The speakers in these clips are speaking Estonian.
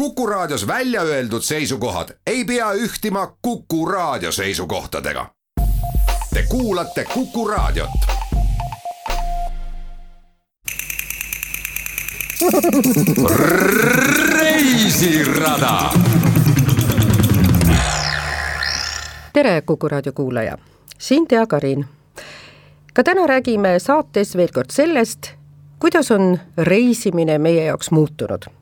Kuku Raadios välja öeldud seisukohad ei pea ühtima Kuku Raadio seisukohtadega. Te kuulate Kuku Raadiot. reisirada. tere, Kuku Raadio kuulaja, siin Tea Karin. ka täna räägime saates veel kord sellest, kuidas on reisimine meie jaoks muutunud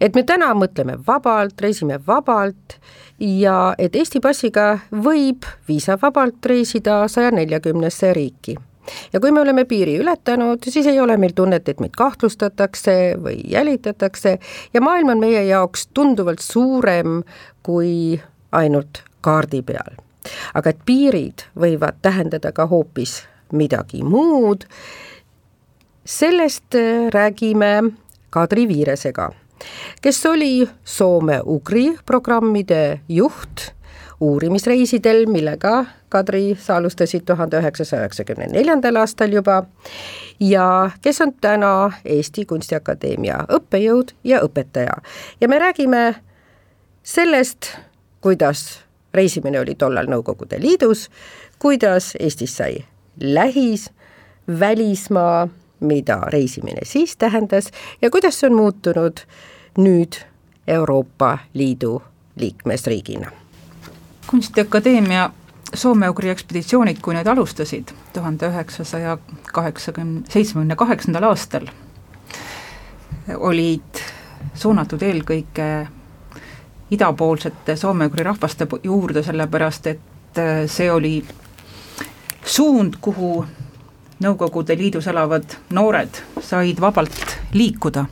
et me täna mõtleme vabalt, reisime vabalt ja et Eesti passiga võib viisavabalt reisida saja neljakümnesse riiki. ja kui me oleme piiri ületanud, siis ei ole meil tunnet, et meid kahtlustatakse või jälitatakse ja maailm on meie jaoks tunduvalt suurem kui ainult kaardi peal. aga et piirid võivad tähendada ka hoopis midagi muud, sellest räägime Kadri Viiresega kes oli Soome-Ugri programmide juht uurimisreisidel, millega Kadri sa alustasid tuhande üheksasaja üheksakümne neljandal aastal juba ja kes on täna Eesti Kunstiakadeemia õppejõud ja õpetaja. ja me räägime sellest, kuidas reisimine oli tollal Nõukogude Liidus, kuidas Eestis sai lähis, välismaa mida reisimine siis tähendas ja kuidas see on muutunud nüüd Euroopa Liidu liikmesriigina. kunstiakadeemia Soome-Ugri ekspeditsioonid, kui need alustasid tuhande üheksasaja kaheksakümne, seitsmekümne kaheksandal aastal, olid suunatud eelkõige idapoolsete soome-ugri rahvaste juurde, sellepärast et see oli suund, kuhu Nõukogude Liidus elavad noored said vabalt liikuda.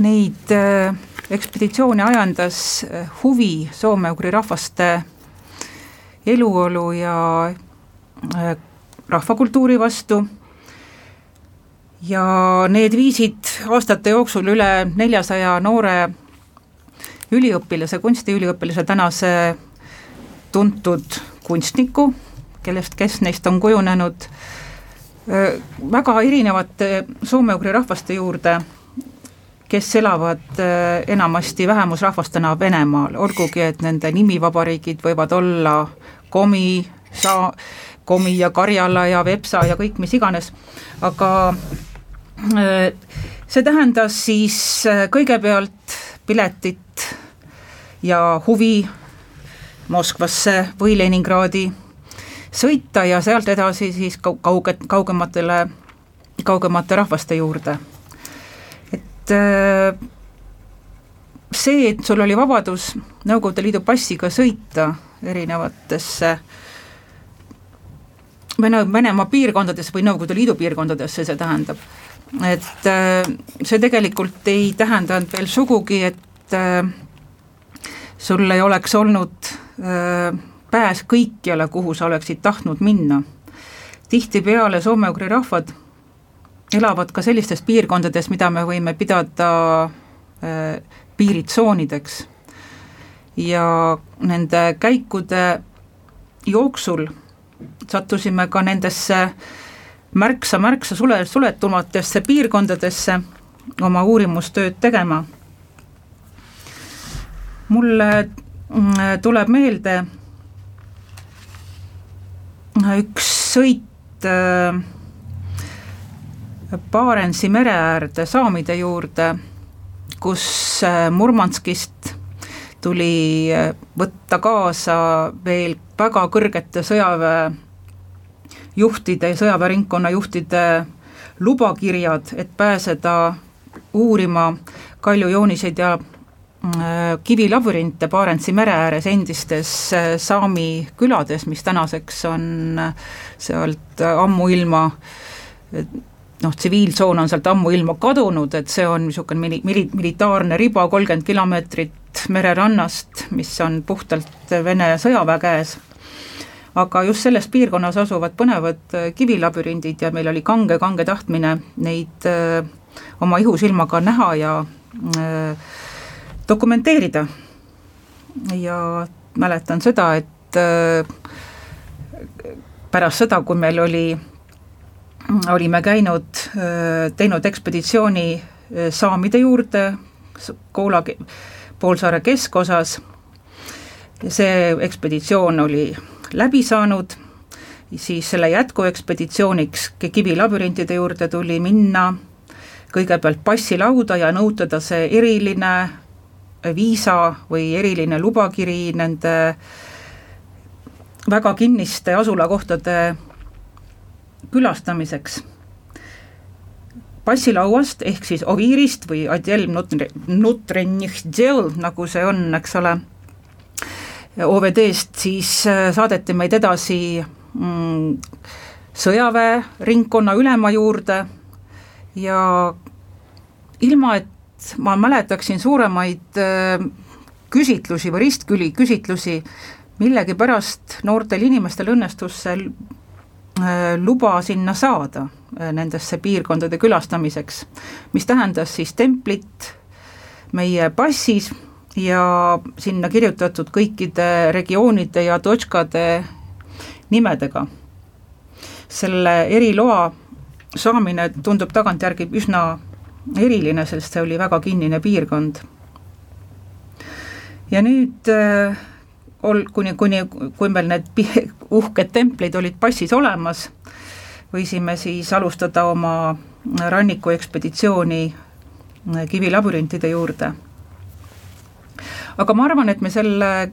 Neid äh, ekspeditsioone ajendas äh, huvi soome-ugri rahvaste eluolu ja äh, rahvakultuuri vastu ja need viisid aastate jooksul üle neljasaja noore üliõpilase, kunstiüliõpilase, tänase tuntud kunstniku kellest, kes neist on kujunenud väga erinevate soome-ugri rahvaste juurde, kes elavad enamasti vähemusrahvastena Venemaal, olgugi et nende nimivabariigid võivad olla Komi, Sa-, Komi ja Karjala ja Vepsa ja kõik mis iganes, aga see tähendas siis kõigepealt piletit ja huvi Moskvasse või Leningradi sõita ja sealt edasi siis kauge, kaugematele, kaugemate rahvaste juurde. et äh, see, et sul oli vabadus Nõukogude Liidu passiga sõita erinevatesse Vene, Venemaa piirkondadesse või Nõukogude Liidu piirkondadesse, see tähendab, et äh, see tegelikult ei tähendanud veel sugugi, et äh, sul ei oleks olnud pääs kõikjale, kuhu sa oleksid tahtnud minna. tihtipeale soome-ugri rahvad elavad ka sellistes piirkondades, mida me võime pidada äh, piiritsoonideks. ja nende käikude jooksul sattusime ka nendesse märksa-märksa sule, suletumatesse piirkondadesse oma uurimustööd tegema. mulle mm, tuleb meelde üks sõit äh, Barentsi mere äärde saamide juurde, kus äh, Murmanskist tuli äh, võtta kaasa veel väga kõrgete sõjaväejuhtide, sõjaväeringkonna juhtide lubakirjad, et pääseda uurima kaljujooniseid ja kivilabürinte Barentsi mere ääres endistes äh, saami külades, mis tänaseks on äh, sealt ammuilma noh, tsiviiltsoon on sealt ammuilma kadunud, et see on niisugune mili-, mili-, militaarne riba kolmkümmend kilomeetrit mererannast, mis on puhtalt Vene sõjaväe käes. aga just selles piirkonnas asuvad põnevad kivilabürindid ja meil oli kange, kange tahtmine neid öö, oma ihusilmaga näha ja öö, dokumenteerida. ja mäletan seda, et äh, pärast seda, kui meil oli, olime käinud, äh, teinud ekspeditsiooni saamide juurde Koola poolsaare keskosas. see ekspeditsioon oli läbi saanud, siis selle jätkuekspeditsiooniks kivilabürintide juurde tuli minna kõigepealt passilauda ja nõutada see eriline viisa või eriline lubakiri nende väga kinniste asulakohtade külastamiseks. passilauast ehk siis Oviirist või Adjel Nutrenjhtšel, nagu see on, eks ole, OVD-st, siis äh, saadeti meid edasi mm, sõjaväe ringkonna ülema juurde ja ilma, et ma mäletaksin suuremaid äh, küsitlusi või ristküli küsitlusi, millegipärast noortel inimestel õnnestus see äh, luba sinna saada, äh, nendesse piirkondade külastamiseks, mis tähendas siis templit meie passis ja sinna kirjutatud kõikide regioonide ja totškade nimedega. selle eriloa saamine tundub tagantjärgi üsna eriline, sest see oli väga kinnine piirkond. ja nüüd äh, ol-, kuni, kuni, kui meil need uhked templid olid passis olemas, võisime siis alustada oma rannikuekspeditsiooni äh, kivilabürintide juurde. aga ma arvan, et me selle,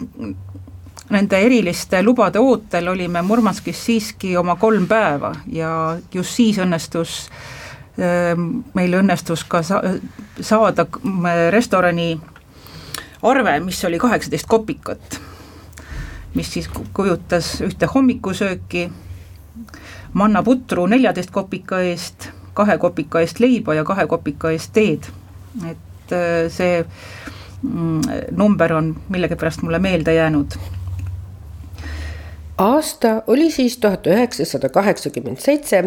nende eriliste lubade ootel olime Murmanskis siiski oma kolm päeva ja just siis õnnestus äh, meil õnnestus ka sa-, saada restorani arve, mis oli kaheksateist kopikat, mis siis kujutas ühte hommikusööki, mannaputru neljateist kopika eest, kahe kopika eest leiba ja kahe kopika eest teed. et äh, see mm, number on millegipärast mulle meelde jäänud aasta oli siis tuhat üheksasada kaheksakümmend seitse,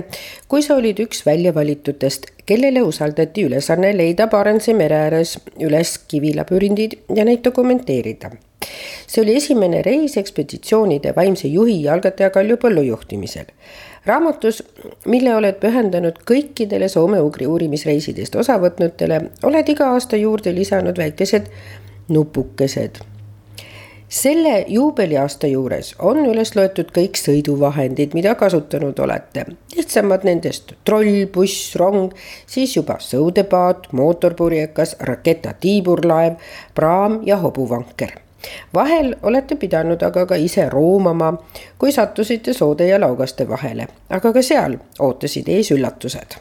kui sa olid üks väljavalitutest, kellele usaldati ülesanne leida Barentsi mere ääres üles kivilabürindid ja neid dokumenteerida. see oli esimene reis ekspeditsioonide vaimse juhi ja algataja Kalju Põllu juhtimisel. raamatus, mille oled pühendanud kõikidele soome-ugri uurimisreisidest osavõtnutele, oled iga aasta juurde lisanud väikesed nupukesed selle juubeliaasta juures on üles loetud kõik sõiduvahendid, mida kasutanud olete. lihtsamad nendest troll, buss, rong, siis juba sõudepaat, mootorpurjekas, raketatiiburlaev, praam ja hobuvanker vahel olete pidanud aga ka ise roomama, kui sattusite soode ja laugaste vahele, aga ka seal ootasid ees üllatused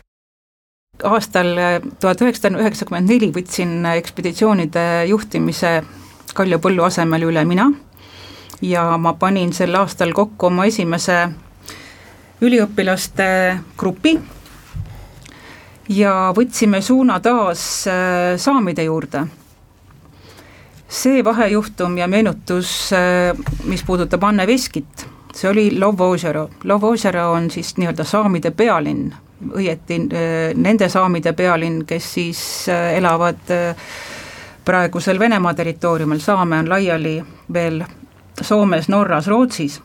aastal tuhat üheksasada üheksakümmend neli võtsin ekspeditsioonide juhtimise Kaljo Põllu asemel üle mina ja ma panin sel aastal kokku oma esimese üliõpilaste grupi ja võtsime suuna taas äh, saamide juurde. see vahejuhtum ja meenutus, äh, mis puudutab Anne Veskit, see oli Lovozero, Lovozero on siis nii-öelda saamide pealinn, õieti äh, nende saamide pealinn, kes siis elavad praegusel Venemaa territooriumil, saame on laiali veel Soomes, Norras, Rootsis,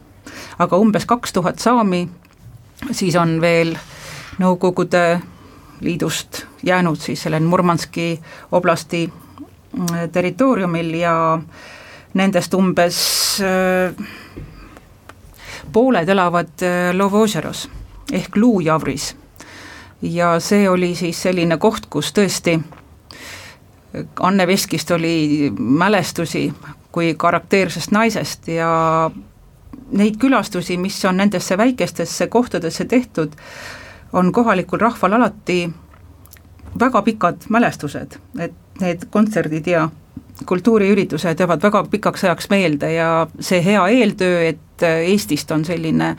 aga umbes kaks tuhat saami, siis on veel Nõukogude Liidust jäänud siis selle Murmanski oblasti mm, territooriumil ja nendest umbes äh, pooled elavad äh, Lovožeros ehk Luujavris. ja see oli siis selline koht, kus tõesti Anne Veskist oli mälestusi kui karakteersest naisest ja neid külastusi, mis on nendesse väikestesse kohtadesse tehtud, on kohalikul rahval alati väga pikad mälestused, et need kontserdid ja kultuuriüritused jäävad väga pikaks ajaks meelde ja see hea eeltöö, et Eestist on selline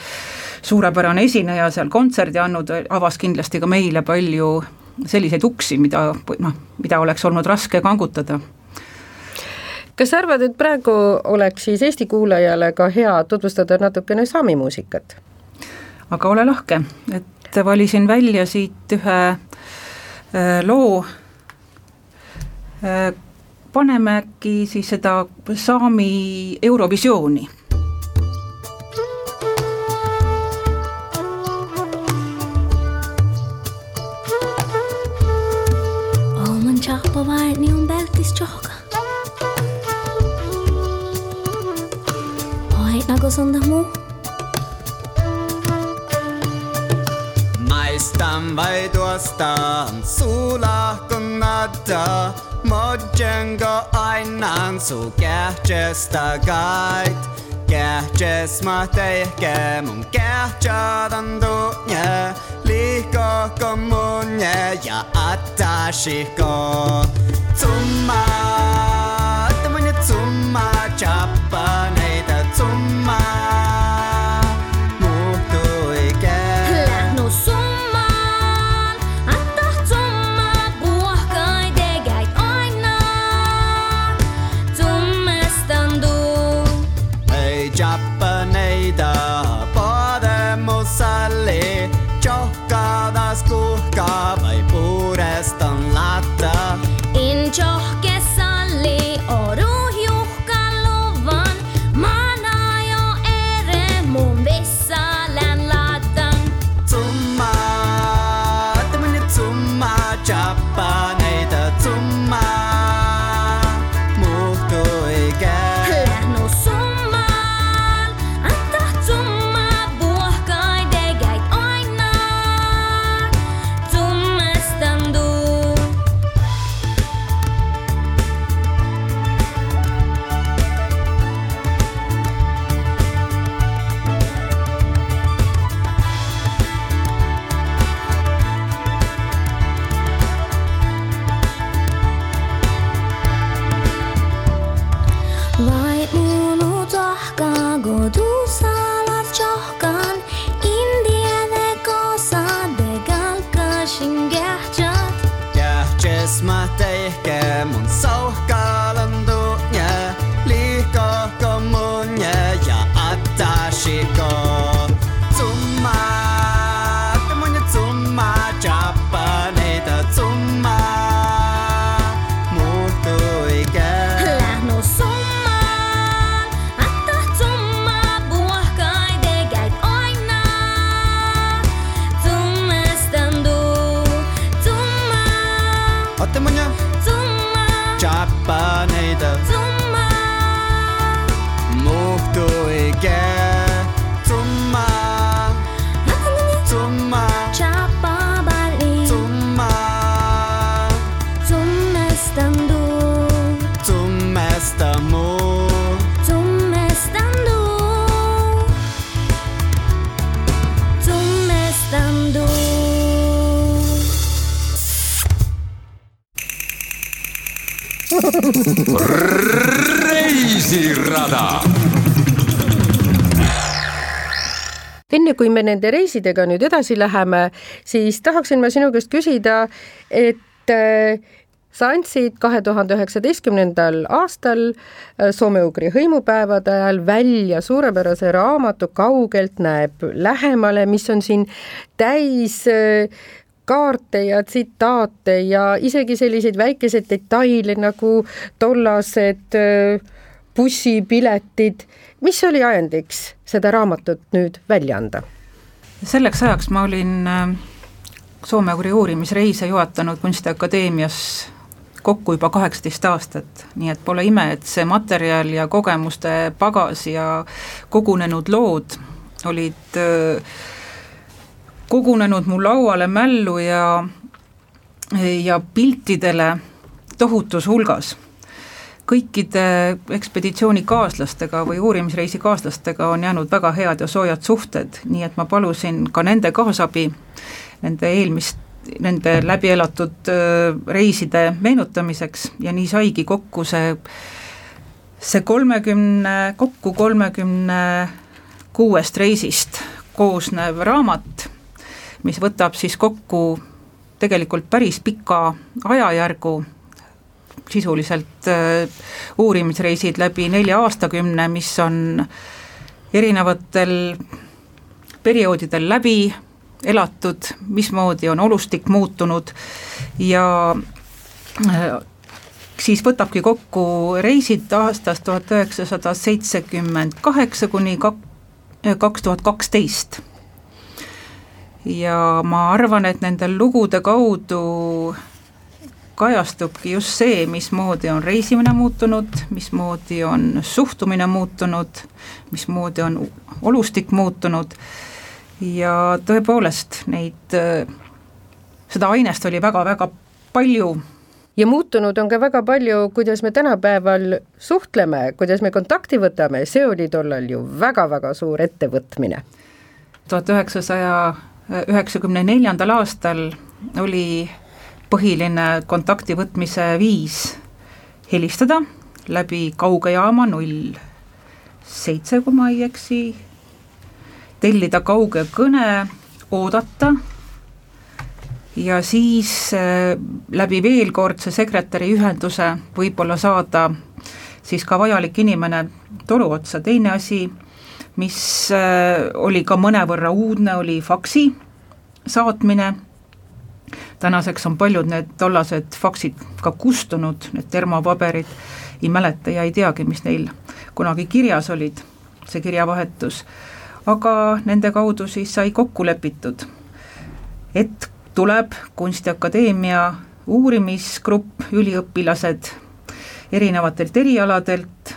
suurepärane esineja seal kontserdi andnud, avas kindlasti ka meile palju selliseid uksi, mida noh, mida oleks olnud raske kangutada. Kas sa arvad, et praegu oleks siis Eesti kuulajale ka hea tutvustada natukene saami muusikat? aga ole lahke, et valisin välja siit ühe äh, loo. Äh,, paneme äkki siis seda saami Eurovisiooni vältis johka. Oi, nagu sonda muu. Maistan vai tuostaan sulahkunnata. Mojengo ainan su kähtsestä kait. Kähtses ma teihke mun kähtsadan tunne. Liiko kommune ja attashiko. Tsumma, tamanya tsumma chappa neitä reisirada enne kui me nende reisidega nüüd edasi läheme, siis tahaksin ma sinu käest küsida, et äh, sa andsid kahe tuhande üheksateistkümnendal aastal äh, soome-ugri hõimupäevade ajal välja suurepärase raamatu Kaugelt näeb lähemale, mis on siin täis äh, kaarte ja tsitaate ja isegi selliseid väikeseid detaile nagu tollased äh, bussipiletid. mis oli ajendiks seda raamatut nüüd välja anda? selleks ajaks ma olin äh, soome-ugri uurimisreise juhatanud Kunstiakadeemias kokku juba kaheksateist aastat, nii et pole ime, et see materjal ja kogemuste pagas ja kogunenud lood olid öö, kogunenud mu lauale mällu ja, ja piltidele tohutus hulgas. Kõikide ekspeditsioonikaaslastega või uurimisreisi kaaslastega on jäänud väga head ja soojad suhted, nii et ma palusin ka nende kaasabi, nende eelmist nende läbi elatud reiside meenutamiseks ja nii saigi kokku see, see kolmekümne, kokku kolmekümne kuuest reisist koosnev raamat, mis võtab siis kokku tegelikult päris pika ajajärgu, sisuliselt öö, uurimisreisid läbi nelja aastakümne, mis on erinevatel perioodidel läbi elatud, mismoodi on olustik muutunud ja äh, siis võtabki kokku reisid aastast tuhat üheksasada seitsekümmend kaheksa kuni kak-, kaks tuhat kaksteist. ja ma arvan, et nende lugude kaudu kajastubki just see, mismoodi on reisimine muutunud, mismoodi on suhtumine muutunud, mismoodi on olustik muutunud. Ja tõepoolest neid, seda ainest oli väga-väga palju. Ja muutunud on ka väga palju, kuidas me tänapäeval suhtleme, kuidas me kontakti võtame, see oli tollal ju väga-väga suur ettevõtmine. tuhat üheksasaja üheksakümne neljandal aastal oli põhiline kontakti võtmise viis helistada läbi kaugejaama null seitse, kui ma ei eksi, tellida kauge kõne, oodata ja siis äh, läbi veelkordse sekretäri ühenduse võib-olla saada siis ka vajalik inimene toru otsa, teine asi, mis äh, oli ka mõnevõrra uudne, oli faksi saatmine, tänaseks on paljud need tollased faksid ka kustunud, need termopaberid, ei mäleta ja ei teagi, mis neil kunagi kirjas olid, see kirjavahetus, aga nende kaudu siis sai kokku lepitud, et tuleb Kunstiakadeemia uurimisgrupp, üliõpilased erinevatelt erialadelt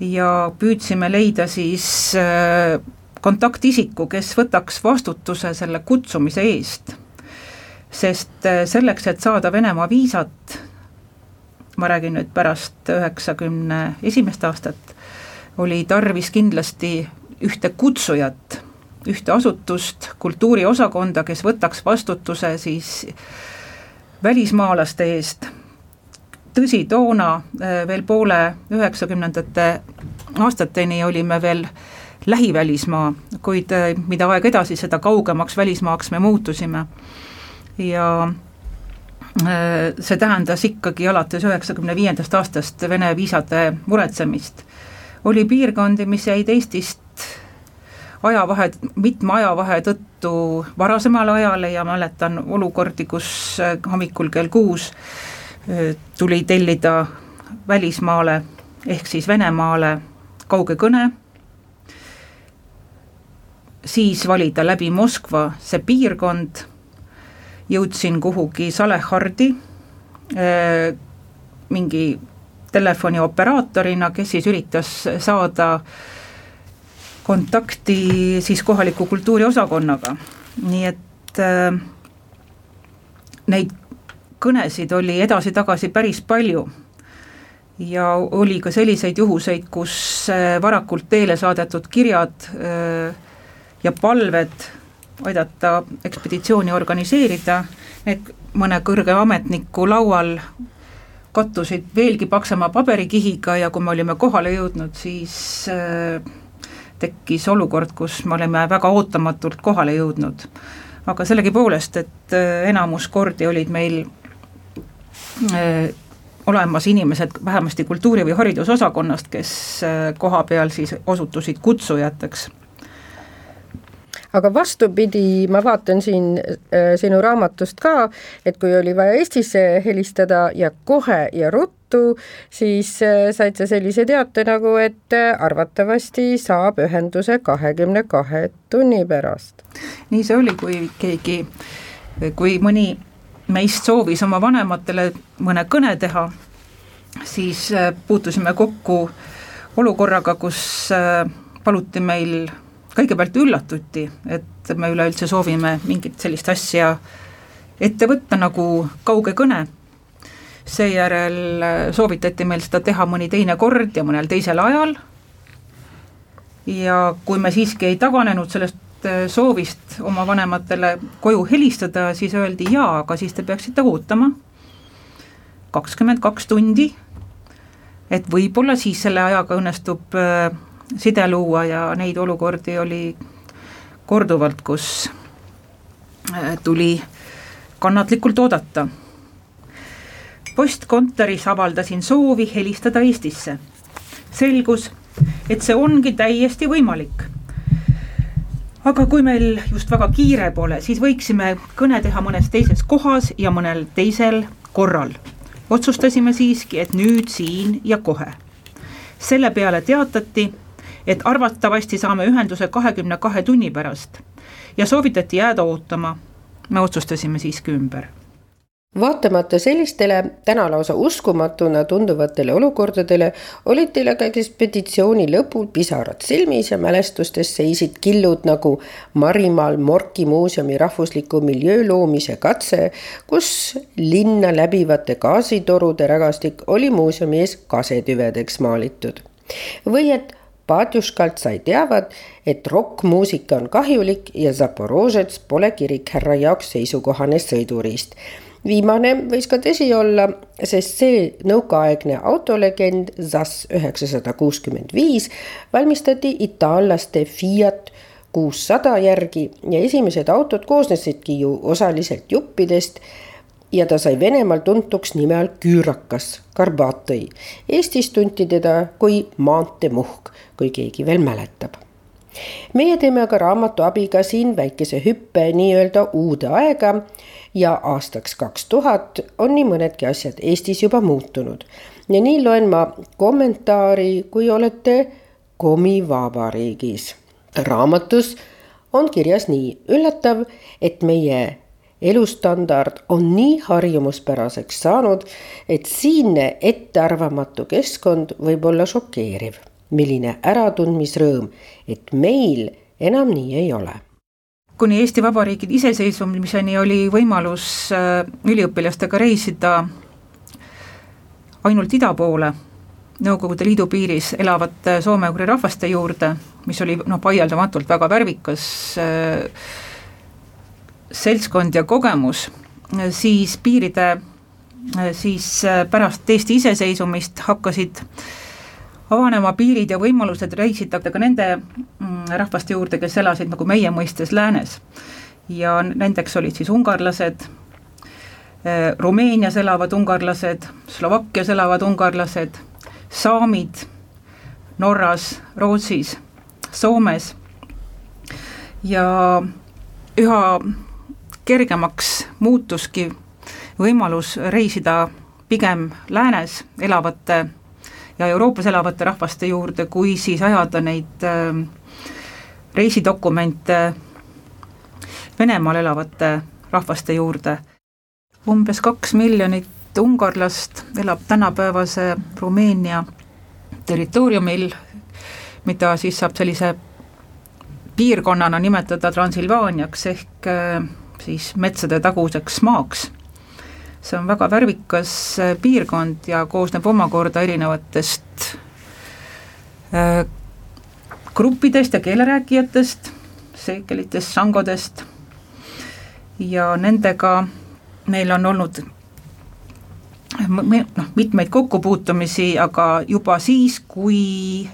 ja püüdsime leida siis äh, kontaktisiku, kes võtaks vastutuse selle kutsumise eest. Sest äh, selleks, et saada Venemaa viisat, ma räägin nüüd pärast üheksakümne esimest aastat, oli tarvis kindlasti ühte kutsujat ühte asutust, kultuuriosakonda, kes võtaks vastutuse siis välismaalaste eest. tõsi, toona äh, veel poole üheksakümnendate aastateni olime veel lähivälismaa, kuid äh, mida aeg edasi, seda kaugemaks välismaaks me muutusime. Ja äh, see tähendas ikkagi alates üheksakümne viiendast aastast Vene viisade muretsemist. oli piirkondi, mis jäid Eestist ajavahe, mitme ajavahe tõttu varasemale ajale ja mäletan olukordi, kus äh, hommikul kell kuus äh, tuli tellida välismaale ehk siis Venemaale kauge kõne, siis valida läbi Moskva see piirkond, jõudsin kuhugi Salehardi äh, mingi telefonioperaatorile, kes siis üritas saada kontakti siis kohaliku kultuuriosakonnaga, nii et äh, neid kõnesid oli edasi-tagasi päris palju. Ja oli ka selliseid juhuseid, kus äh, varakult teele saadetud kirjad äh, ja palved aidata ekspeditsiooni organiseerida, need mõne kõrge ametniku laual kattusid veelgi paksema paberikihiga ja kui me olime kohale jõudnud, siis äh, tekkis olukord, kus me olime väga ootamatult kohale jõudnud. aga sellegipoolest, et äh, enamus kordi olid meil äh, olemas inimesed vähemasti kultuuri- või haridusosakonnast, kes koha peal siis osutusid kutsujateks aga vastupidi, ma vaatan siin äh, sinu raamatust ka, et kui oli vaja Eestisse helistada ja kohe ja ruttu, siis äh, said sa sellise teate nagu, et äh, arvatavasti saab ühenduse kahekümne kahe tunni pärast. nii see oli, kui keegi, kui mõni meist soovis oma vanematele mõne kõne teha, siis äh, puutusime kokku olukorraga, kus äh, paluti meil kõigepealt üllatuti, et me üleüldse soovime mingit sellist asja ette võtta nagu kauge kõne, seejärel soovitati meil seda teha mõni teine kord ja mõnel teisel ajal. Ja kui me siiski ei taganenud sellest äh, soovist oma vanematele koju helistada, siis öeldi jaa, aga siis te peaksite ootama kakskümmend kaks tundi, et võib-olla siis selle ajaga õnnestub äh, side luua ja neid olukordi oli korduvalt, kus äh, tuli kannatlikult oodata. postkontoris avaldasin soovi helistada Eestisse. selgus, et see ongi täiesti võimalik. aga kui meil just väga kiire pole, siis võiksime kõne teha mõnes teises kohas ja mõnel teisel korral. otsustasime siiski, et nüüd, siin ja kohe. selle peale teatati et arvatavasti saame ühenduse kahekümne kahe tunni pärast ja soovitati jääda ootama. me otsustasime siiski ümber vaatamata sellistele täna lausa uskumatuna tunduvatele olukordadele olid teil aga ekspeditsiooni lõpul pisarad silmis ja mälestustes seisid killud nagu Marimaal Morki muuseumi rahvusliku miljöö loomise katse, kus linna läbivate gaasitorude rägastik oli muuseumi ees kasetüvedeks maalitud. või et Patjuškalt sai teavad, et rokkmuusika on kahjulik ja Zaporožets pole kirikhärra jaoks seisukohane sõiduriist viimane võis ka tõsi olla, sest see nõukaaegne autolegend ZAS üheksasada kuuskümmend viis valmistati itaallaste Fiat kuussada järgi ja esimesed autod koosnesidki ju osaliselt juppidest ja ta sai Venemaal tuntuks nime all Küürakas, Karbatõi. Eestis tunti teda kui maanteemuhk, kui keegi veel mäletab meie teeme aga raamatu abiga siin väikese hüppe nii-öelda uude aega ja aastaks kaks tuhat on nii mõnedki asjad Eestis juba muutunud. ja nii loen ma kommentaari, kui olete komivabariigis. raamatus on kirjas nii, üllatav, et meie elustandard on nii harjumuspäraseks saanud, et siinne ettearvamatu keskkond võib olla šokeeriv. milline äratundmisrõõm, et meil enam nii ei ole kuni Eesti Vabariigi iseseisvumiseni oli võimalus äh, üliõpilastega reisida ainult ida poole, Nõukogude Liidu piiris elavate soome-ugri rahvaste juurde, mis oli noh, vaieldamatult väga värvikas äh, seltskond ja kogemus, siis piiride, äh, siis pärast Eesti iseseisvumist hakkasid avanema piirid ja võimalused reisida ka nende mm, rahvaste juurde, kes elasid nagu meie mõistes läänes. ja nendeks olid siis ungarlased, eh, Rumeenias elavad ungarlased, Slovakkias elavad ungarlased, saamid Norras, Rootsis, Soomes ja üha kergemaks muutuski võimalus reisida pigem läänes elavate ja Euroopas elavate rahvaste juurde, kui siis ajada neid äh, reisidokumente Venemaal elavate rahvaste juurde. umbes kaks miljonit ungarlast elab tänapäevase Rumeenia territooriumil, mida siis saab sellise piirkonnana nimetada Transilvaaniaks ehk äh, siis metsade taguseks maaks. See on väga värvikas äh, piirkond ja koosneb omakorda erinevatest äh, gruppidest ja keelerääkijatest, seekelitest, sangodest. Ja nendega meil on olnud noh, mitmeid kokkupuutumisi, aga juba siis, kui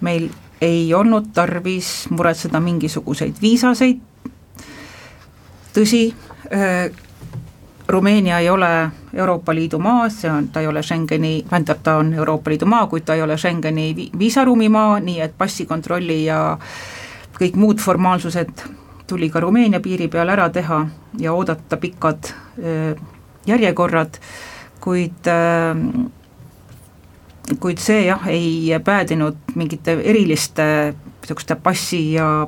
meil ei olnud tarvis muretseda mingisuguseid viisaseid, tõsi, äh, Rumeenia ei ole Euroopa Liidu maa, see on, ta ei ole Schengeni, tähendab, ta on Euroopa Liidu maa, kuid ta ei ole Schengeni viisaruumi maa, nii et passikontrolli ja kõik muud formaalsused tuli ka Rumeenia piiri peal ära teha ja oodata pikad järjekorrad, kuid kuid see jah, ei päädinud mingite eriliste niisuguste passi ja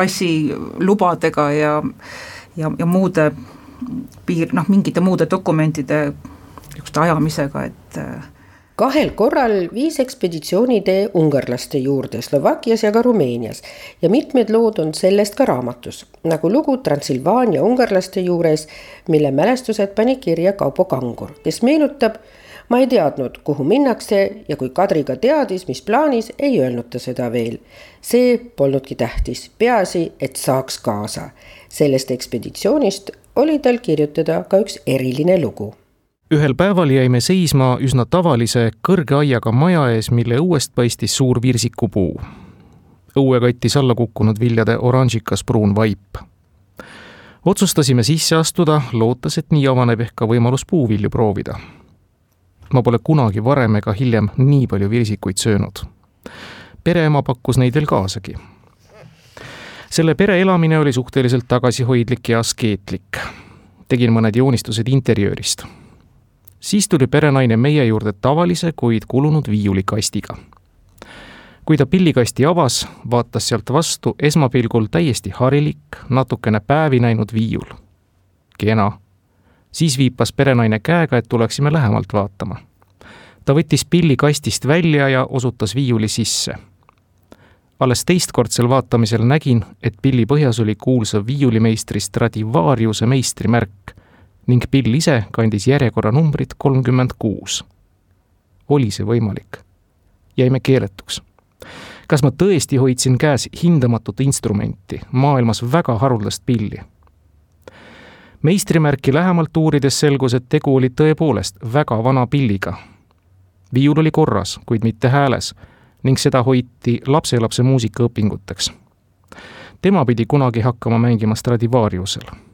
passilubadega ja ja, ja muude piir, noh, mingite muude dokumentide niisuguste ajamisega, et äh, kahel korral viis ekspeditsioonitee ungarlaste juurde Slovakkias ja ka Rumeenias ja mitmed lood on sellest ka raamatus, nagu lugu Transilvaania ungarlaste juures, mille mälestused pani kirja Kaupo Kangur, kes meenutab, ma ei teadnud, kuhu minnakse ja kui Kadri ka teadis, mis plaanis, ei öelnud ta seda veel. see polnudki tähtis, peaasi, et saaks kaasa. sellest ekspeditsioonist oli tal kirjutada ka üks eriline lugu. ühel päeval jäime seisma üsna tavalise kõrge aiaga maja ees, mille õuest paistis suur virsikupuu. õue kattis alla kukkunud viljade oranžikas pruun vaip. otsustasime sisse astuda, lootes, et nii avaneb ehk ka võimalus puuvilju proovida. Ma pole kunagi varem ega hiljem nii palju virsikuid söönud. pereema pakkus neid veel kaasagi selle pere elamine oli suhteliselt tagasihoidlik ja askeetlik. tegin mõned joonistused interjöörist. siis tuli perenaine meie juurde tavalise, kuid kulunud viiulikastiga. kui ta pillikasti avas, vaatas sealt vastu esmapilgul täiesti harilik, natukene päevi näinud viiul. kena, siis viipas perenaine käega, et tuleksime lähemalt vaatama. ta võttis pilli kastist välja ja osutas viiuli sisse. alles teistkordsel vaatamisel nägin, et pilli põhjas oli kuulsa viiulimeistri Stradivariuse meistrimärk ning pill ise kandis järjekorranumbrit kolmkümmend kuus. oli see võimalik? jäime keeletuks kas ma tõesti hoidsin käes hindamatut instrumenti, maailmas väga haruldast pilli? Meistrimärki lähemalt uurides selgus, et tegu oli tõepoolest väga vana pilliga. viiul oli korras, kuid mitte hääles ning seda hoiti lapselapse muusikaõpinguteks. tema pidi kunagi hakkama mängima Stradivariusel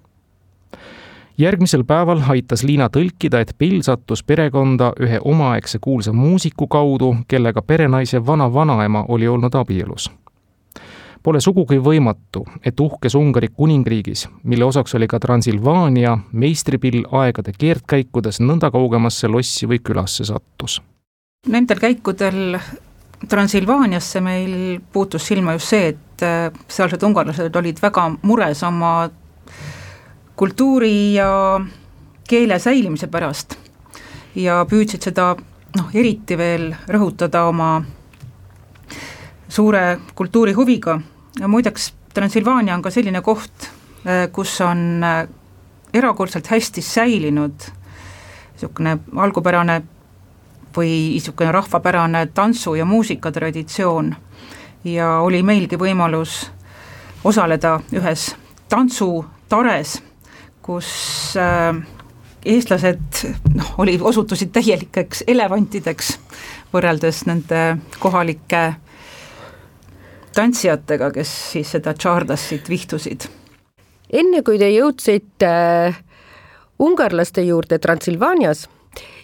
järgmisel päeval aitas Liina tõlkida, et Bill sattus perekonda ühe omaaegse kuulsa muusiku kaudu, kellega perenaise vana-vanaema oli olnud abielus. Pole sugugi võimatu, et uhkes Ungari kuningriigis, mille osaks oli ka Transilvaania, meistripill aegade keerdkäikudes nõnda kaugemasse lossi või külasse sattus. Nendel käikudel Transilvaaniasse meil puutus silma just see, et äh, sealsed ungarlased olid väga mures oma kultuuri ja keele säilimise pärast ja püüdsid seda noh, eriti veel rõhutada oma suure kultuurihuviga muideks Transilvaania on ka selline koht, eh, kus on eh, erakordselt hästi säilinud niisugune algupärane või niisugune rahvapärane tantsu- ja muusikatraditsioon. Ja oli meilgi võimalus osaleda ühes tantsutares kus äh, eestlased noh, oli, osutusid täielikeks elevantideks võrreldes nende kohalike tantsijatega, kes siis seda tšaardassit vihtusid. enne kui te jõudsite äh, ungarlaste juurde Transilvaanias,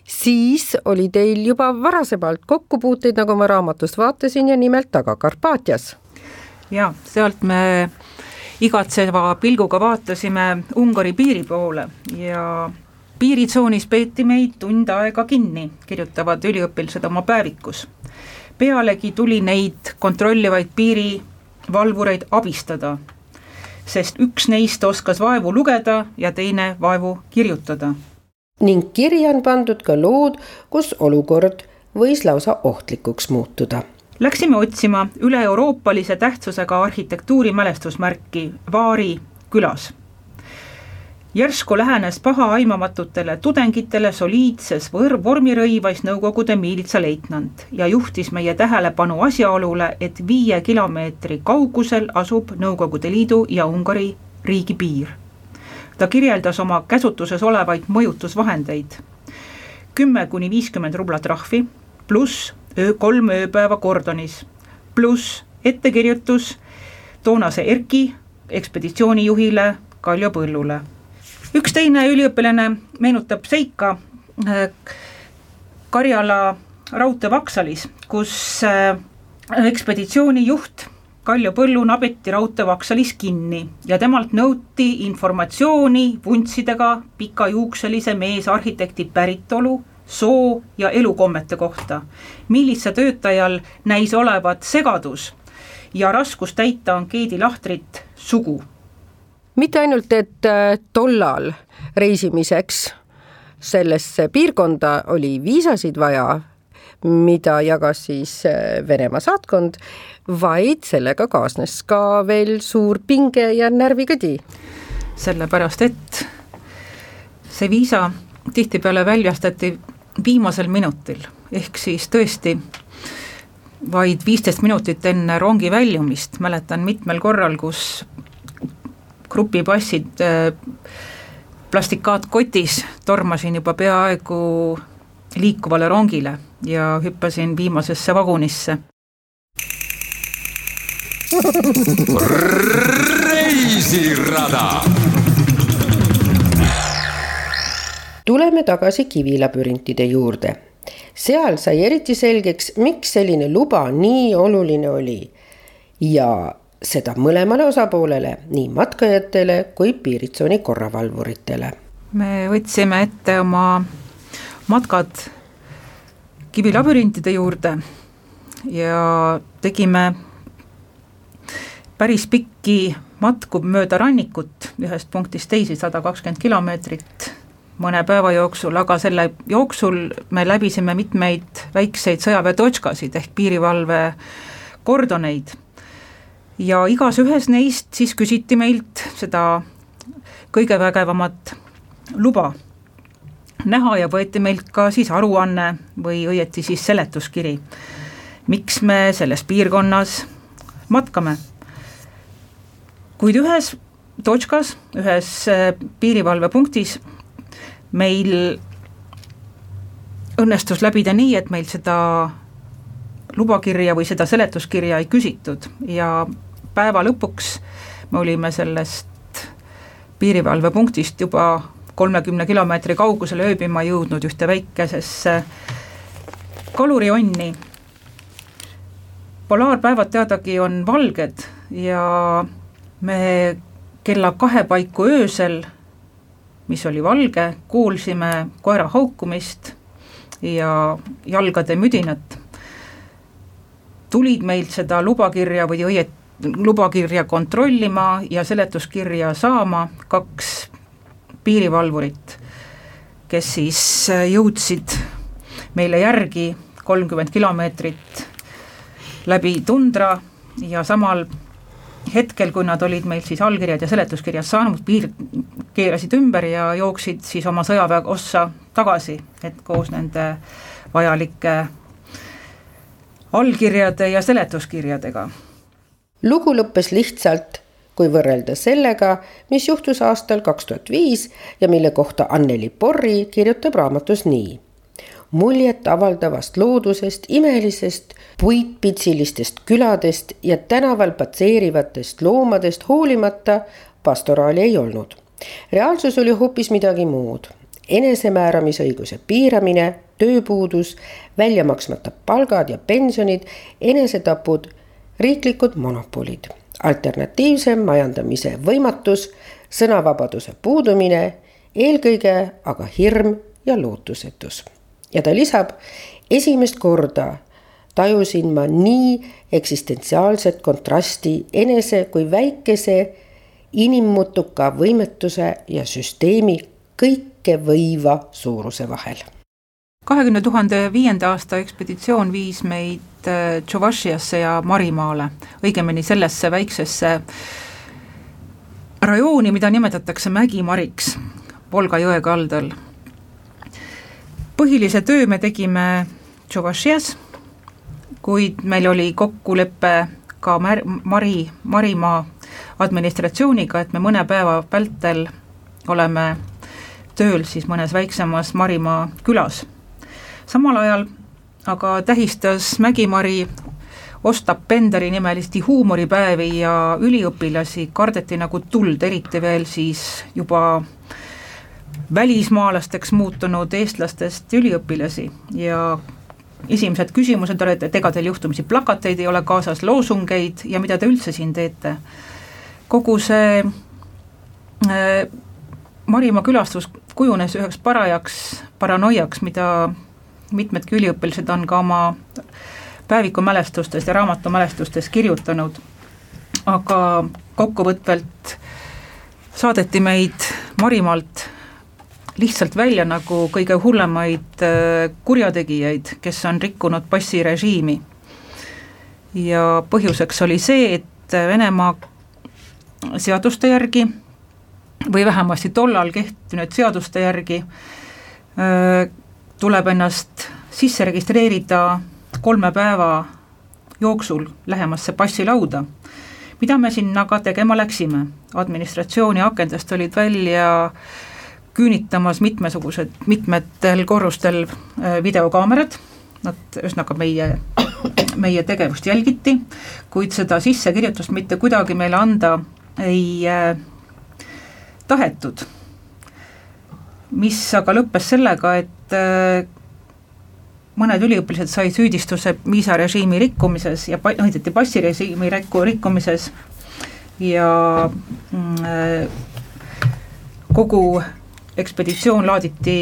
siis oli teil juba varasemalt kokkupuuteid, nagu ma raamatust vaatasin ja nimelt Taga-Karpaatias. jaa, sealt me igatseva pilguga vaatasime Ungari piiri poole ja piiritsoonis peeti meid tund aega kinni, kirjutavad üliõpilased oma päevikus. Pealegi tuli neid kontrollivaid piirivalvureid abistada, sest üks neist oskas vaevu lugeda ja teine vaevu kirjutada. ning kirja on pandud ka lood, kus olukord võis lausa ohtlikuks muutuda Läksime otsima üle-euroopalise tähtsusega arhitektuurimälestusmärki Vaari külas. Järsku lähenes pahaaimamatutele tudengitele soliidses võr-, vormirõivas Nõukogude miilitsaleitnant ja juhtis meie tähelepanu asjaolule, et viie kilomeetri kaugusel asub Nõukogude Liidu ja Ungari riigipiir. ta kirjeldas oma käsutuses olevaid mõjutusvahendeid, kümme kuni viiskümmend rubla trahvi, pluss öö, kolm ööpäeva Gordonis, pluss ettekirjutus toonase ERK-i ekspeditsioonijuhile Kaljo Põllule. Üks teine üliõpilane meenutab seika äh, Karjala raudteevaksalis, kus äh, ekspeditsioonijuht Kaljo Põllu nabeti raudteevaksalis kinni ja temalt nõuti informatsiooni vuntsidega pikajuukselise meesarhitekti päritolu soo ja elukommete kohta, millise töötajal näis olevat segadus ja raskus täita ankeedilahtrit sugu. Mitte ainult, et äh, tollal reisimiseks sellesse piirkonda oli viisasid vaja, mida jagas siis äh, Venemaa saatkond, vaid sellega kaasnes ka veel suur pinge ja närvikõdi. sellepärast, et see viisa tihtipeale väljastati viimasel minutil, ehk siis tõesti vaid viisteist minutit enne rongi väljumist, mäletan mitmel korral, kus grupipassid äh, plastikaatkotis tormasin juba peaaegu liikuvale rongile ja hüppasin viimasesse vagunisse. reisirada tuleme tagasi kivilabürintide juurde. seal sai eriti selgeks, miks selline luba nii oluline oli ja seda mõlemale osapoolele, nii matkajatele kui piiritsooni korravalvuritele. me võtsime ette oma matkad kivilabürintide juurde ja tegime päris pikki matku mööda rannikut ühest punktist teise, sada kakskümmend kilomeetrit mõne päeva jooksul, aga selle jooksul me läbisime mitmeid väikseid sõjaväetočkasid ehk piirivalve kordoneid. Ja igas ühes neist siis küsiti meilt seda kõige vägevamat luba näha ja võeti meilt ka siis aruanne või õieti siis seletuskiri, miks me selles piirkonnas matkame. kuid ühes točkas, ühes äh, piirivalvepunktis meil õnnestus läbida nii, et meil seda lubakirja või seda seletuskirja ei küsitud ja päeva lõpuks me olime sellest piirivalvepunktist juba kolmekümne kilomeetri kaugusele ööbima jõudnud ühte väikesesse kalurionni. polaarpäevad teadagi on valged ja me kella kahe paiku öösel, mis oli valge, kuulsime koera haukumist ja jalgade müdinat. Tulid meilt seda lubakirja või õieti lubakirja kontrollima ja seletuskirja saama kaks piirivalvurit, kes siis äh, jõudsid meile järgi kolmkümmend kilomeetrit läbi tundra ja samal hetkel, kui nad olid meilt siis allkirjad ja seletuskirjad saanud, piir keerasid ümber ja jooksid siis oma sõjaväeossa tagasi, et koos nende vajalike allkirjade ja seletuskirjadega. lugu lõppes lihtsalt kui võrrelda sellega, mis juhtus aastal kaks tuhat viis ja mille kohta Anneli Porri kirjutab raamatus nii. muljet avaldavast loodusest, imelisest puitpitsilistest küladest ja tänaval patseerivatest loomadest hoolimata pastoraali ei olnud. reaalsus oli hoopis midagi muud enesemääramisõiguse piiramine, tööpuudus, välja maksmata palgad ja pensionid, enesetapud, riiklikud monopolid alternatiivse majandamise võimatus, sõnavabaduse puudumine, eelkõige aga hirm ja lootusetus. ja ta lisab, esimest korda tajusin ma nii eksistentsiaalset kontrasti enese kui väikese inimmutuka võimetuse ja süsteemi kõike võiva suuruse vahel. kahekümne tuhande viienda aasta ekspeditsioon viis meid äh, ja Marimaale, õigemini sellesse väiksesse rajooni, mida nimetatakse Mägi-Mariks Volga jõe kaldal. põhilise töö me tegime Tšuvašias, kuid meil oli kokkulepe ka Mär-, Mari, Marimaa administratsiooniga, et me mõne päeva vältel oleme tööl siis mõnes väiksemas Marimaa külas. samal ajal aga tähistas Mägi-Mari Ostap Benderi nimelisi huumoripäevi ja üliõpilasi kardeti nagu tuld, eriti veel siis juba välismaalasteks muutunud eestlastest üliõpilasi ja esimesed küsimused olid, et ega teil juhtumisi plakateid ei ole kaasas, loosungeid ja mida te üldse siin teete. kogu see äh, Marimaa külastus kujunes üheks parajaks paranoiaks, mida mitmedki üliõpilased on ka oma päevikumälestustes ja raamatumälestustes kirjutanud, aga kokkuvõtvalt saadeti meid Marimaalt lihtsalt välja nagu kõige hullemaid äh, kurjategijaid, kes on rikkunud passirežiimi. ja põhjuseks oli see, et Venemaa seaduste järgi või vähemasti tollal kehtinud seaduste järgi tuleb ennast sisse registreerida kolme päeva jooksul lähemasse passilauda. mida me sinna ka tegema läksime, administratsiooni akendest olid välja küünitamas mitmesugused, mitmetel korrustel videokaamerad, nad, ühesõnaga meie, meie tegevust jälgiti, kuid seda sissekirjutust mitte kuidagi meile anda ei tahetud. Mis aga lõppes sellega, et äh, mõned üliõpilased said süüdistuse viisarežiimi rikkumises ja õieti passirežiimi rikku, rikkumises ja mm, äh, kogu ekspeditsioon laaditi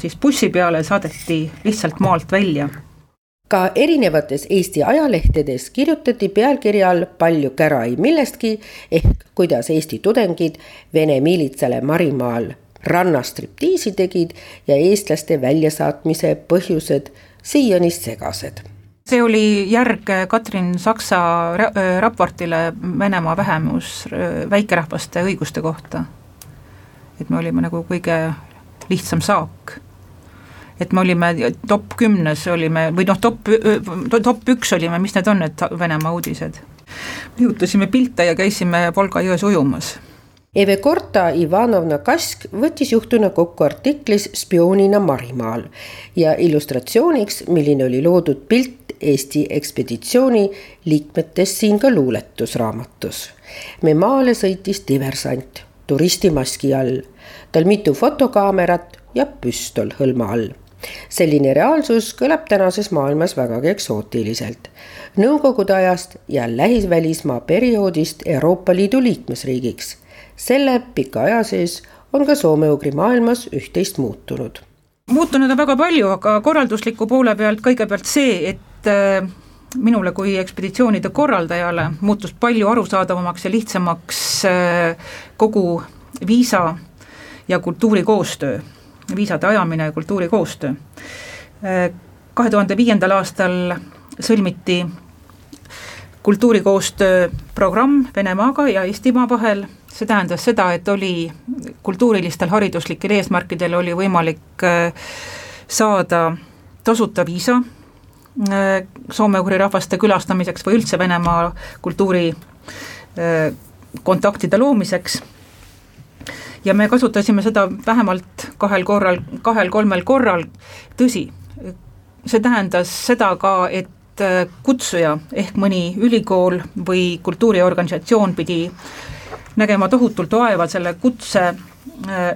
siis bussi peale, saadeti lihtsalt maalt välja ka erinevates Eesti ajalehtedes kirjutati pealkirja all palju kära ei millestki ehk kuidas Eesti tudengid Vene miilitsale Marimaal rannas striptiisi tegid ja eestlaste väljasaatmise põhjused siiani segased see oli järg Katrin Saksa raportile Venemaa vähemus väikerahvaste õiguste kohta. et me olime nagu kõige lihtsam saak. Et me olime top kümnes olime või noh, top, top üks olime, mis need on, need Venemaa uudised. nihutasime pilte ja käisime Volga jões ujumas Eve Korta Ivanovna Kask võttis juhtuna kokku artiklis Spioonina Marimaal ja illustratsiooniks, milline oli loodud pilt Eesti ekspeditsiooni liikmetest siin ka luuletusraamatus. me maale sõitis diversant turistimaski all, tal mitu fotokaamerat ja püstol hõlma all selline reaalsus kõlab tänases maailmas vägagi eksootiliselt. Nõukogude ajast ja lähisvälismaa perioodist Euroopa Liidu liikmesriigiks selle pika aja sees on ka soome-ugri maailmas üht-teist muutunud. muutunud on väga palju, aga korraldusliku poole pealt kõigepealt see, et äh, minule kui ekspeditsioonide korraldajale muutus palju arusaadavamaks ja lihtsamaks äh, kogu viisa ja kultuurikoostöö, viisade ajamine ja kultuurikoostöö. Kahe tuhande viiendal aastal sõlmiti kultuurikoostöö programm Venemaaga ja Eestimaa vahel see tähendas seda, et oli kultuurilistel hariduslikel eesmärkidel oli võimalik äh, saada tasuta viisa äh, soome-ugri rahvaste külastamiseks või üldse Venemaa kultuuri äh, kontaktide loomiseks ja me kasutasime seda vähemalt kahel korral, kahel-kolmel korral, tõsi, see tähendas seda ka, et kutsuja ehk mõni ülikool või kultuuriorganisatsioon pidi nägema tohutult vaeva selle kutse äh,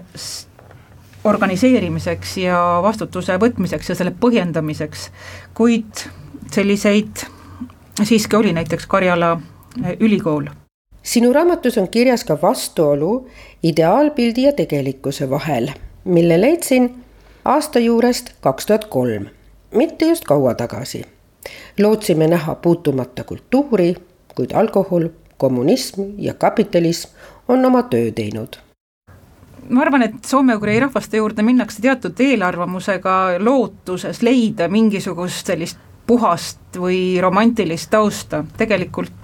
organiseerimiseks ja vastutuse võtmiseks ja selle põhjendamiseks, kuid selliseid siiski oli näiteks Karjala äh, ülikool. Sinu raamatus on kirjas ka vastuolu ideaalpildi ja tegelikkuse vahel, mille leidsin aasta juurest kaks tuhat kolm, mitte just kaua tagasi. lootsime näha puutumata kultuuri, kuid alkohol kommunism ja kapitalism on oma töö teinud ma arvan, et soome-ugri rahvaste juurde minnakse teatud eelarvamusega lootuses leida mingisugust sellist puhast või romantilist tausta, tegelikult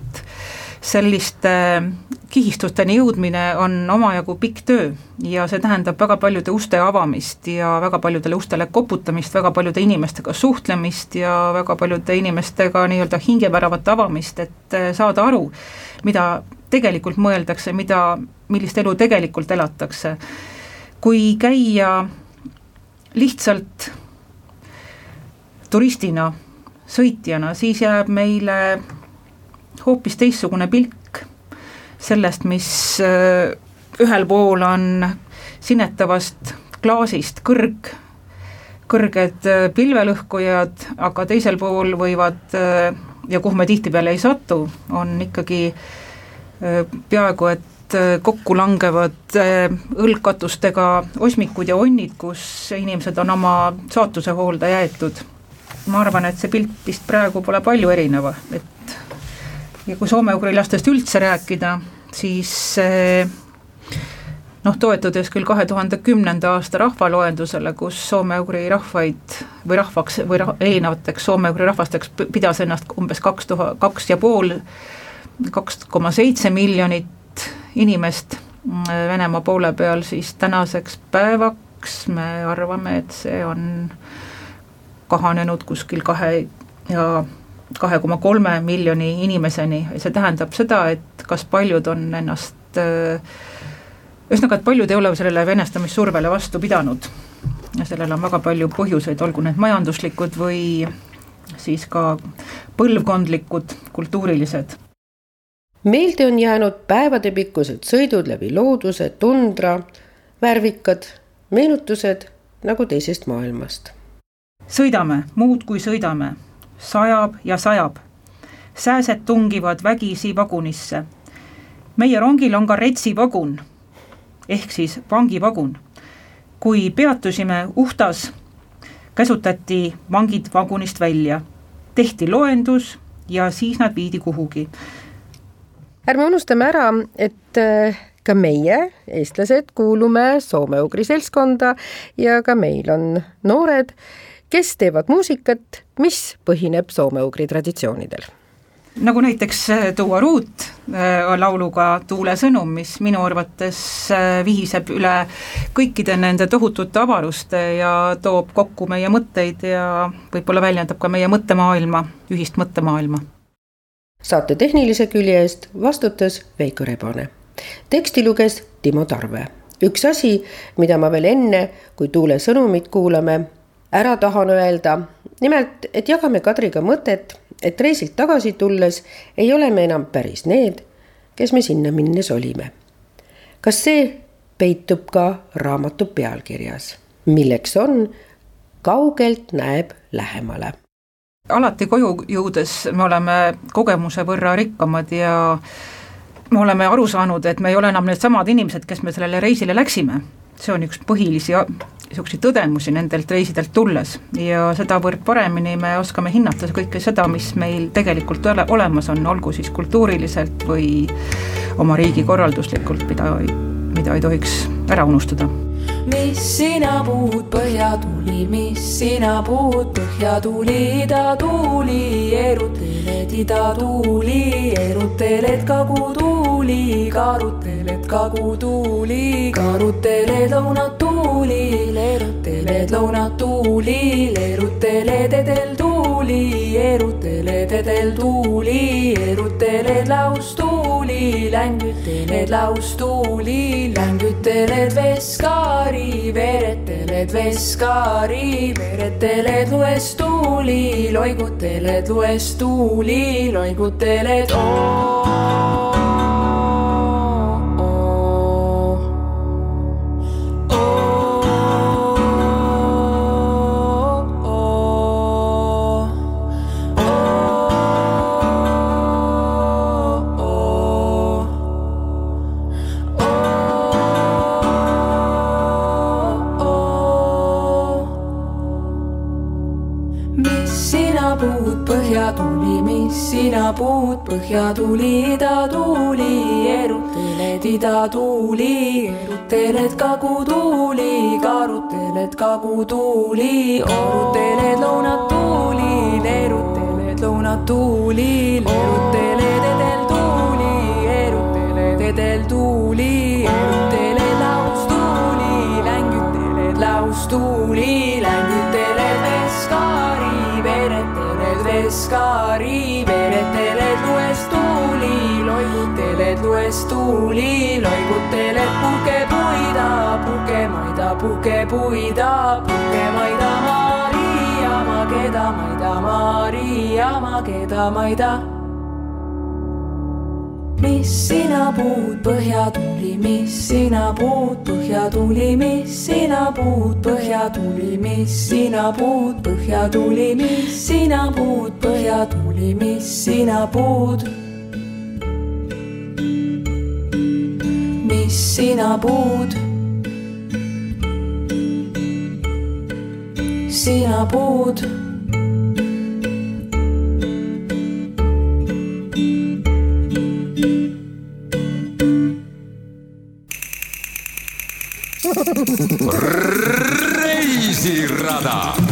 selliste kihistusteni jõudmine on omajagu pikk töö ja see tähendab väga paljude uste avamist ja väga paljudele ustele koputamist, väga paljude inimestega suhtlemist ja väga paljude inimestega nii-öelda hingeväravate avamist, et eh, saada aru, mida tegelikult mõeldakse, mida, millist elu tegelikult elatakse. kui käia lihtsalt turistina, sõitjana, siis jääb meile hoopis teistsugune pilk sellest, mis äh, ühel pool on sinetavast klaasist kõrg, kõrged äh, pilvelõhkujad, aga teisel pool võivad äh, ja kuhu me tihtipeale ei satu, on ikkagi peaaegu et kokku langevad õlgkatustega osmikud ja onnid, kus inimesed on oma saatuse hoolde jäetud. ma arvan, et see pilt vist praegu pole palju erineva, et ja kui soome-ugri lastest üldse rääkida, siis eh, noh, toetudes küll kahe tuhande kümnenda aasta rahvaloendusele, kus soome-ugri rahvaid või rahvaks või rah, erinevateks soome-ugri rahvasteks pidas ennast umbes kaks tuhat, kaks ja pool, kaks koma seitse miljonit inimest mm, Venemaa poole peal, siis tänaseks päevaks me arvame, et see on kahanenud kuskil kahe ja kahe koma kolme miljoni inimeseni, see tähendab seda, et kas paljud on ennast ühesõnaga, et paljud ei ole sellele venestamissurvele vastu pidanud. ja sellel on väga palju põhjuseid, olgu need majanduslikud või siis ka põlvkondlikud, kultuurilised. meelde on jäänud päevadepikkused sõidud läbi looduse, tundra, värvikad meenutused nagu teisest maailmast. sõidame, muud kui sõidame sajab ja sajab. sääsed tungivad vägisi vagunisse. meie rongil on ka retsivagun ehk siis vangivagun. kui peatusime Uhtas, käsutati vangid vagunist välja, tehti loendus ja siis nad viidi kuhugi. ärme unustame ära, et äh, ka meie, eestlased, kuulume soome-ugri seltskonda ja ka meil on noored, kes teevad muusikat, mis põhineb soome-ugri traditsioonidel nagu näiteks Tuua Ruut äh, lauluga Tuule sõnum, mis minu arvates äh, vihiseb üle kõikide nende tohutute avaruste ja toob kokku meie mõtteid ja võib-olla väljendab ka meie mõttemaailma, ühist mõttemaailma. saate tehnilise külje eest vastutas Veiko Rebane. teksti luges Timo Tarve. üks asi, mida ma veel enne, kui Tuule sõnumit kuulame, ära tahan öelda, nimelt, et jagame Kadriga mõtet et reisilt tagasi tulles ei ole me enam päris need, kes me sinna minnes olime. kas see peitub ka raamatu pealkirjas, milleks on Kaugelt näeb lähemale alati koju jõudes me oleme kogemuse võrra rikkamad ja me oleme aru saanud, et me ei ole enam needsamad inimesed, kes me sellele reisile läksime. See on üks põhilisi niisuguseid tõdemusi nendelt reisidelt tulles. Ja sedavõrd paremini me oskame hinnata kõike seda, mis meil tegelikult ole, olemas on, olgu siis kultuuriliselt või oma riigi korralduslikult, mida, mida ei tohiks ära unustada. Mis sina puhud, põhjatuuli, mis sina puhud, põhjatuuli, idatuuli, eruteled idatuuli, eruteled kagutuuli, karuteled kagutuuli, karuteled lõunatuuli, leeruteled lõunatuuli, leeruteled edeltuuli, eruteled edeltuuli, eruteled laustuuli, längüteled laustuuli, längüteled veskaari. Vereteled veskaari, vereteled lues tuuli, loiguteled lues tuuli, loiguteled oo. Sina puud, põhjatuuli, idatuuli, eruteled idatuuli, eruteled kagutuuli, karuteled kagutuuli, oruteled lõunatuuli, leeruteled lõunatuuli, leeruteled edeltuuli, eruteled edeltuuli, eruteled laustuuli, längüteled laustuuli, längüteled veskaari, vereteled veskaari loiguteled lues tuuli, loiguteled puhkepuida, puhkemaida, puhkepuida, puhkemaida Maria, mageda maida, Maria, mageda maida. Mis sina puud, põhjatuuli, mis sina puud, põhjatuuli, mis sina puud, põhjatuuli, mis sina puud, põhjatuuli, mis sina puud, põhjatuuli, mis sina puud sina puud. sina puud. reisirada